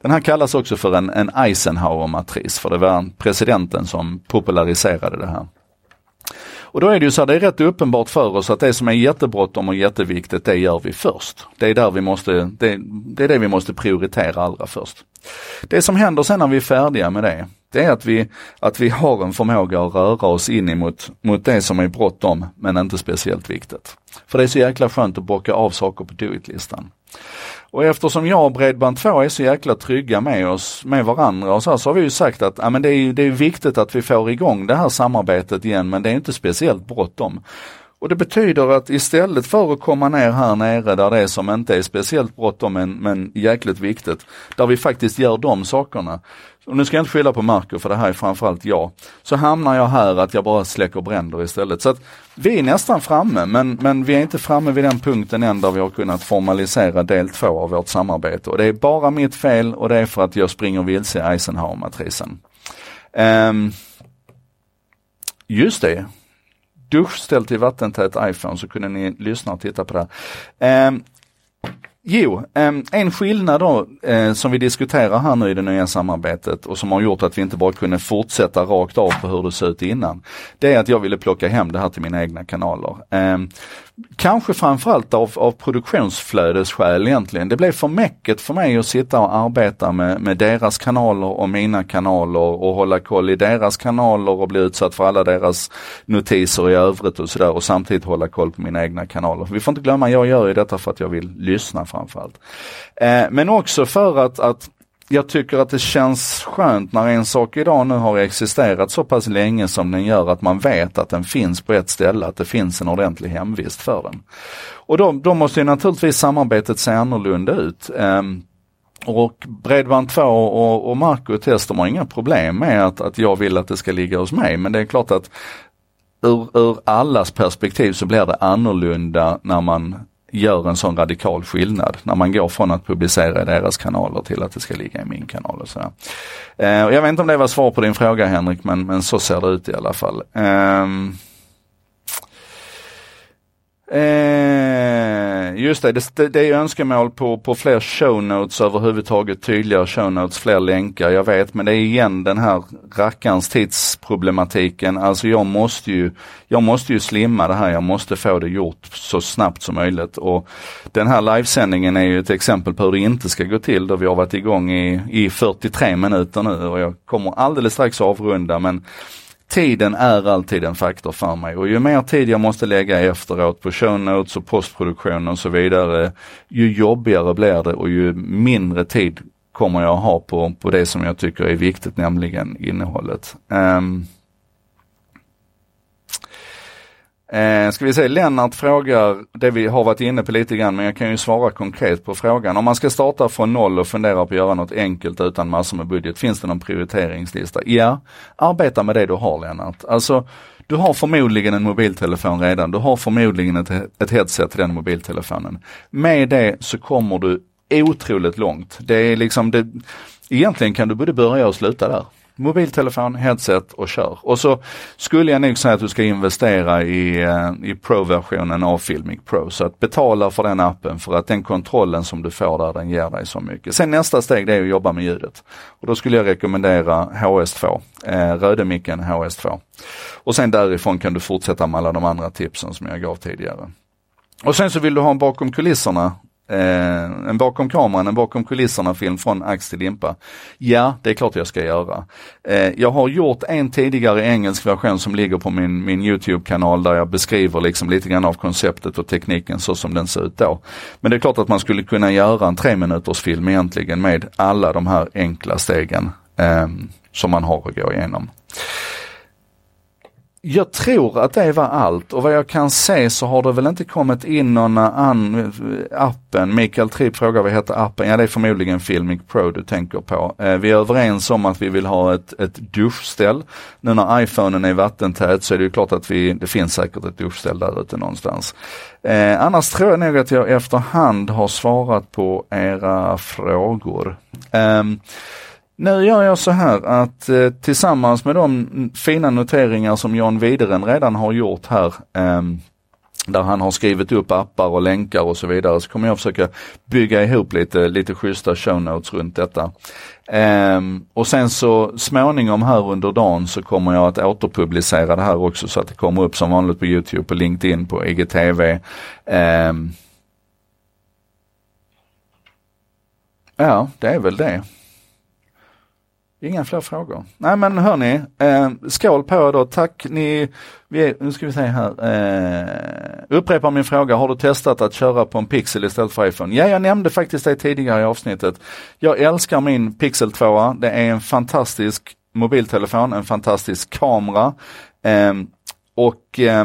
Den här kallas också för en, en Eisenhower-matris, för det var presidenten som populariserade det här. Och då är det ju så här, det är rätt uppenbart för oss att det som är jättebråttom och jätteviktigt, det gör vi först. Det är där vi måste, det, det är det vi måste prioritera allra först. Det som händer sen när vi är färdiga med det, det är att vi, att vi har en förmåga att röra oss in emot mot det som är bråttom men inte speciellt viktigt. För det är så jäkla skönt att bocka av saker på do-it-listan. Och eftersom jag och Bredband2 är så jäkla trygga med oss, med varandra och så, här, så har vi ju sagt att ja, men det, är, det är viktigt att vi får igång det här samarbetet igen men det är inte speciellt bråttom. Och det betyder att istället för att komma ner här nere där det är som inte är speciellt bråttom men, men jäkligt viktigt, där vi faktiskt gör de sakerna. Och nu ska jag inte skylla på Marco för det här är framförallt jag. Så hamnar jag här att jag bara släcker bränder istället. Så att vi är nästan framme men, men vi är inte framme vid den punkten än där vi har kunnat formalisera del två av vårt samarbete. Och det är bara mitt fel och det är för att jag springer vilse i Eisenhower-matrisen. Um, just det, duschställ till vattentät iPhone så kunde ni lyssna och titta på det. Um, Jo, ehm, en skillnad då eh, som vi diskuterar här nu i det nya samarbetet och som har gjort att vi inte bara kunde fortsätta rakt av på hur det såg ut innan. Det är att jag ville plocka hem det här till mina egna kanaler. Ehm, Kanske framförallt av, av produktionsflödesskäl egentligen. Det blev för mäcket för mig att sitta och arbeta med, med deras kanaler och mina kanaler och hålla koll i deras kanaler och bli utsatt för alla deras notiser i övrigt och sådär och samtidigt hålla koll på mina egna kanaler. Vi får inte glömma, jag gör ju detta för att jag vill lyssna framförallt. Eh, men också för att, att jag tycker att det känns skönt när en sak idag nu har existerat så pass länge som den gör att man vet att den finns på ett ställe, att det finns en ordentlig hemvist för den. Och då, då måste ju naturligtvis samarbetet se annorlunda ut. Um, och Bredband2 och, och Marco och Test har inga problem med att, att jag vill att det ska ligga hos mig men det är klart att ur, ur allas perspektiv så blir det annorlunda när man gör en sån radikal skillnad när man går från att publicera i deras kanaler till att det ska ligga i min kanal. Och sådär. Eh, jag vet inte om det var svar på din fråga Henrik men, men så ser det ut i alla fall. Eh, Eh, just det, det, det är önskemål på, på fler show notes överhuvudtaget, tydligare show notes, fler länkar, jag vet, men det är igen den här rackarns tidsproblematiken. Alltså jag måste ju, jag måste ju slimma det här, jag måste få det gjort så snabbt som möjligt. Och den här livesändningen är ju ett exempel på hur det inte ska gå till, då vi har varit igång i, i 43 minuter nu och jag kommer alldeles strax avrunda men tiden är alltid en faktor för mig och ju mer tid jag måste lägga efteråt på show notes och postproduktion och så vidare, ju jobbigare blir det och ju mindre tid kommer jag ha på, på det som jag tycker är viktigt, nämligen innehållet. Um, Eh, ska vi se, Lennart frågar det vi har varit inne på lite grann, men jag kan ju svara konkret på frågan. Om man ska starta från noll och fundera på att göra något enkelt utan massor med budget, finns det någon prioriteringslista? Ja, arbeta med det du har Lennart. Alltså, du har förmodligen en mobiltelefon redan, du har förmodligen ett, ett headset till den mobiltelefonen. Med det så kommer du otroligt långt. Det är liksom det, egentligen kan du både börja och sluta där mobiltelefon, headset och kör. Och så skulle jag nog säga att du ska investera i, eh, i Pro-versionen av Filmic Pro. Så att betala för den appen för att den kontrollen som du får där den ger dig så mycket. Sen nästa steg det är att jobba med ljudet. Och då skulle jag rekommendera HS2, eh, Rödemicken HS2. Och sen därifrån kan du fortsätta med alla de andra tipsen som jag gav tidigare. Och sen så vill du ha en bakom kulisserna Eh, en bakom kameran, en bakom kulisserna film från ax till limpa. Ja, det är klart jag ska göra. Eh, jag har gjort en tidigare engelsk version som ligger på min, min Youtube-kanal där jag beskriver liksom lite grann av konceptet och tekniken så som den ser ut då. Men det är klart att man skulle kunna göra en tre minuters film egentligen med alla de här enkla stegen eh, som man har att gå igenom. Jag tror att det var allt och vad jag kan se så har det väl inte kommit in någon annan appen. Mikael Tripp frågar vad heter appen? Ja det är förmodligen Filmic Pro du tänker på. Eh, vi är överens om att vi vill ha ett, ett duschställ. Nu när iPhonen är vattentät så är det ju klart att vi, det finns säkert ett duschställ där ute någonstans. Eh, annars tror jag nog att jag efterhand har svarat på era frågor. Eh, nu gör jag så här att eh, tillsammans med de fina noteringar som John Wideren redan har gjort här eh, där han har skrivit upp appar och länkar och så vidare så kommer jag försöka bygga ihop lite, lite schyssta show notes runt detta. Eh, och sen så småningom här under dagen så kommer jag att återpublicera det här också så att det kommer upp som vanligt på Youtube, på LinkedIn, på IGTV. Ehm, ja, det är väl det. Inga fler frågor. Nej men hörni, eh, skål på er då. Tack ni, vi, nu ska vi se här. Eh, upprepar min fråga, har du testat att köra på en Pixel istället för iPhone? Ja, jag nämnde faktiskt det tidigare i avsnittet. Jag älskar min Pixel 2. Det är en fantastisk mobiltelefon, en fantastisk kamera. Eh, och eh,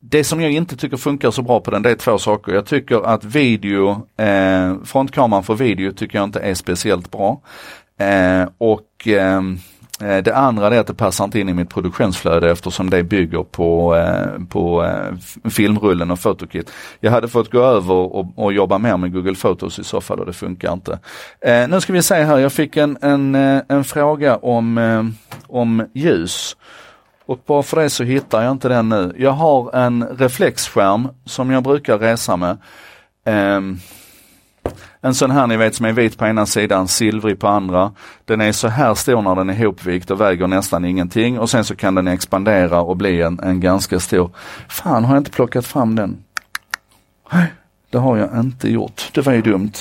det som jag inte tycker funkar så bra på den, det är två saker. Jag tycker att video, eh, frontkameran för video tycker jag inte är speciellt bra. Eh, och ehm, eh, det andra är att det passar inte in i mitt produktionsflöde eftersom det bygger på, eh, på eh, filmrullen och fotokit. Jag hade fått gå över och, och, jobba mer med Google Photos i så fall och det funkar inte. Eh, nu ska vi se här, jag fick en, en, eh, en fråga om, eh, om ljus. Och bara för det så hittar jag inte den nu. Jag har en reflexskärm som jag brukar resa med. Ehm, en sån här ni vet som är vit på ena sidan, silvrig på andra. Den är så här stor när den är hopvikt och väger nästan ingenting och sen så kan den expandera och bli en, en ganska stor. Fan har jag inte plockat fram den? Det har jag inte gjort. Det var ju dumt.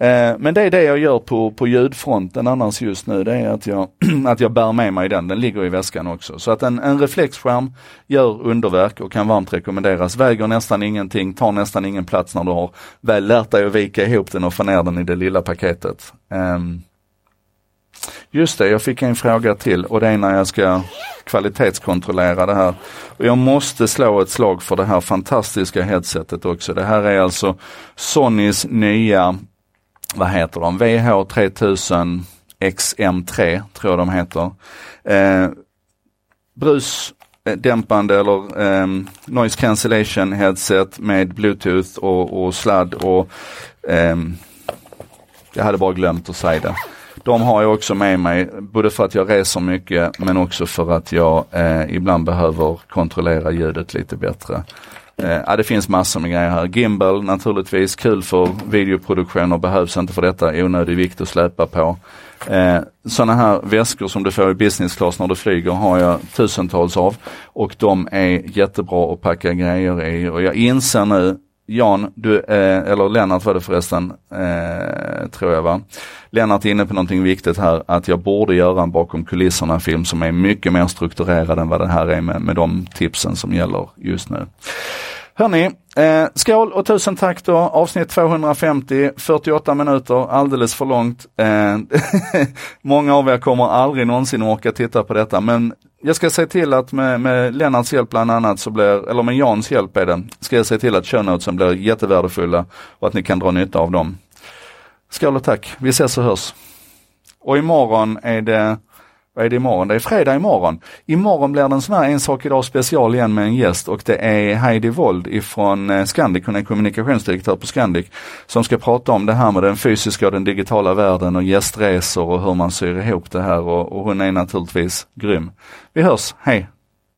Eh, men det är det jag gör på, på ljudfronten annars just nu. Det är att jag, att jag bär med mig den. Den ligger i väskan också. Så att en, en reflexskärm gör underverk och kan varmt rekommenderas. Väger nästan ingenting, tar nästan ingen plats när du har väl lärt dig att vika ihop den och få ner den i det lilla paketet. Um, Just det, jag fick en fråga till och det är när jag ska kvalitetskontrollera det här. Och jag måste slå ett slag för det här fantastiska headsetet också. Det här är alltså Sonys nya, vad heter de, VH3000 XM3 tror jag de heter. Eh, brusdämpande eller eh, noise cancellation headset med bluetooth och, och sladd och eh, jag hade bara glömt att säga det. De har jag också med mig, både för att jag reser mycket men också för att jag eh, ibland behöver kontrollera ljudet lite bättre. Eh, ja, det finns massor med grejer här. Gimbal naturligtvis, kul för videoproduktion och behövs inte för detta, onödig vikt att släpa på. Eh, Sådana här väskor som du får i business class när du flyger har jag tusentals av och de är jättebra att packa grejer i och jag inser nu Jan, du, eh, eller Lennart var det förresten, eh, tror jag va. Lennart är inne på någonting viktigt här, att jag borde göra en bakom kulisserna film som är mycket mer strukturerad än vad det här är med, med de tipsen som gäller just nu. Hörni, eh, skål och tusen tack då. Avsnitt 250, 48 minuter, alldeles för långt. Eh, många av er kommer aldrig någonsin orka titta på detta men jag ska se till att med, med Lennarts hjälp bland annat, så blir, eller med Jans hjälp är det, ska jag se till att shownotesen blir jättevärdefulla och att ni kan dra nytta av dem. Skål och tack, vi ses och hörs. Och imorgon är det vad är det imorgon? Det är fredag imorgon. Imorgon blir det en sån här En sak idag special igen med en gäst och det är Heidi Wold ifrån eh, Scandic, hon är kommunikationsdirektör på Scandic, som ska prata om det här med den fysiska och den digitala världen och gästresor och hur man syr ihop det här och, och hon är naturligtvis grym. Vi hörs, hej!